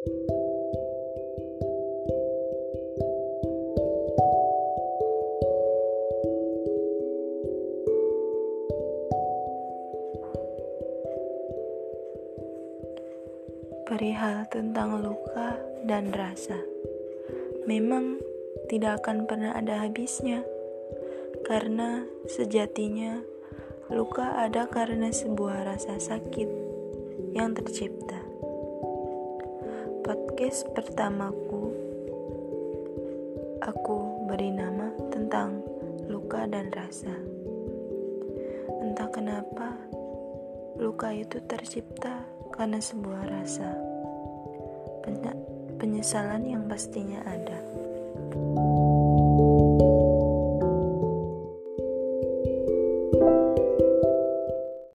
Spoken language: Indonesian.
perihal tentang luka dan rasa. Memang tidak akan pernah ada habisnya, karena sejatinya luka ada karena sebuah rasa sakit yang tercipta. Podcast pertamaku, aku beri nama tentang luka dan rasa. Entah kenapa, luka itu tercipta karena sebuah rasa penyesalan yang pastinya ada.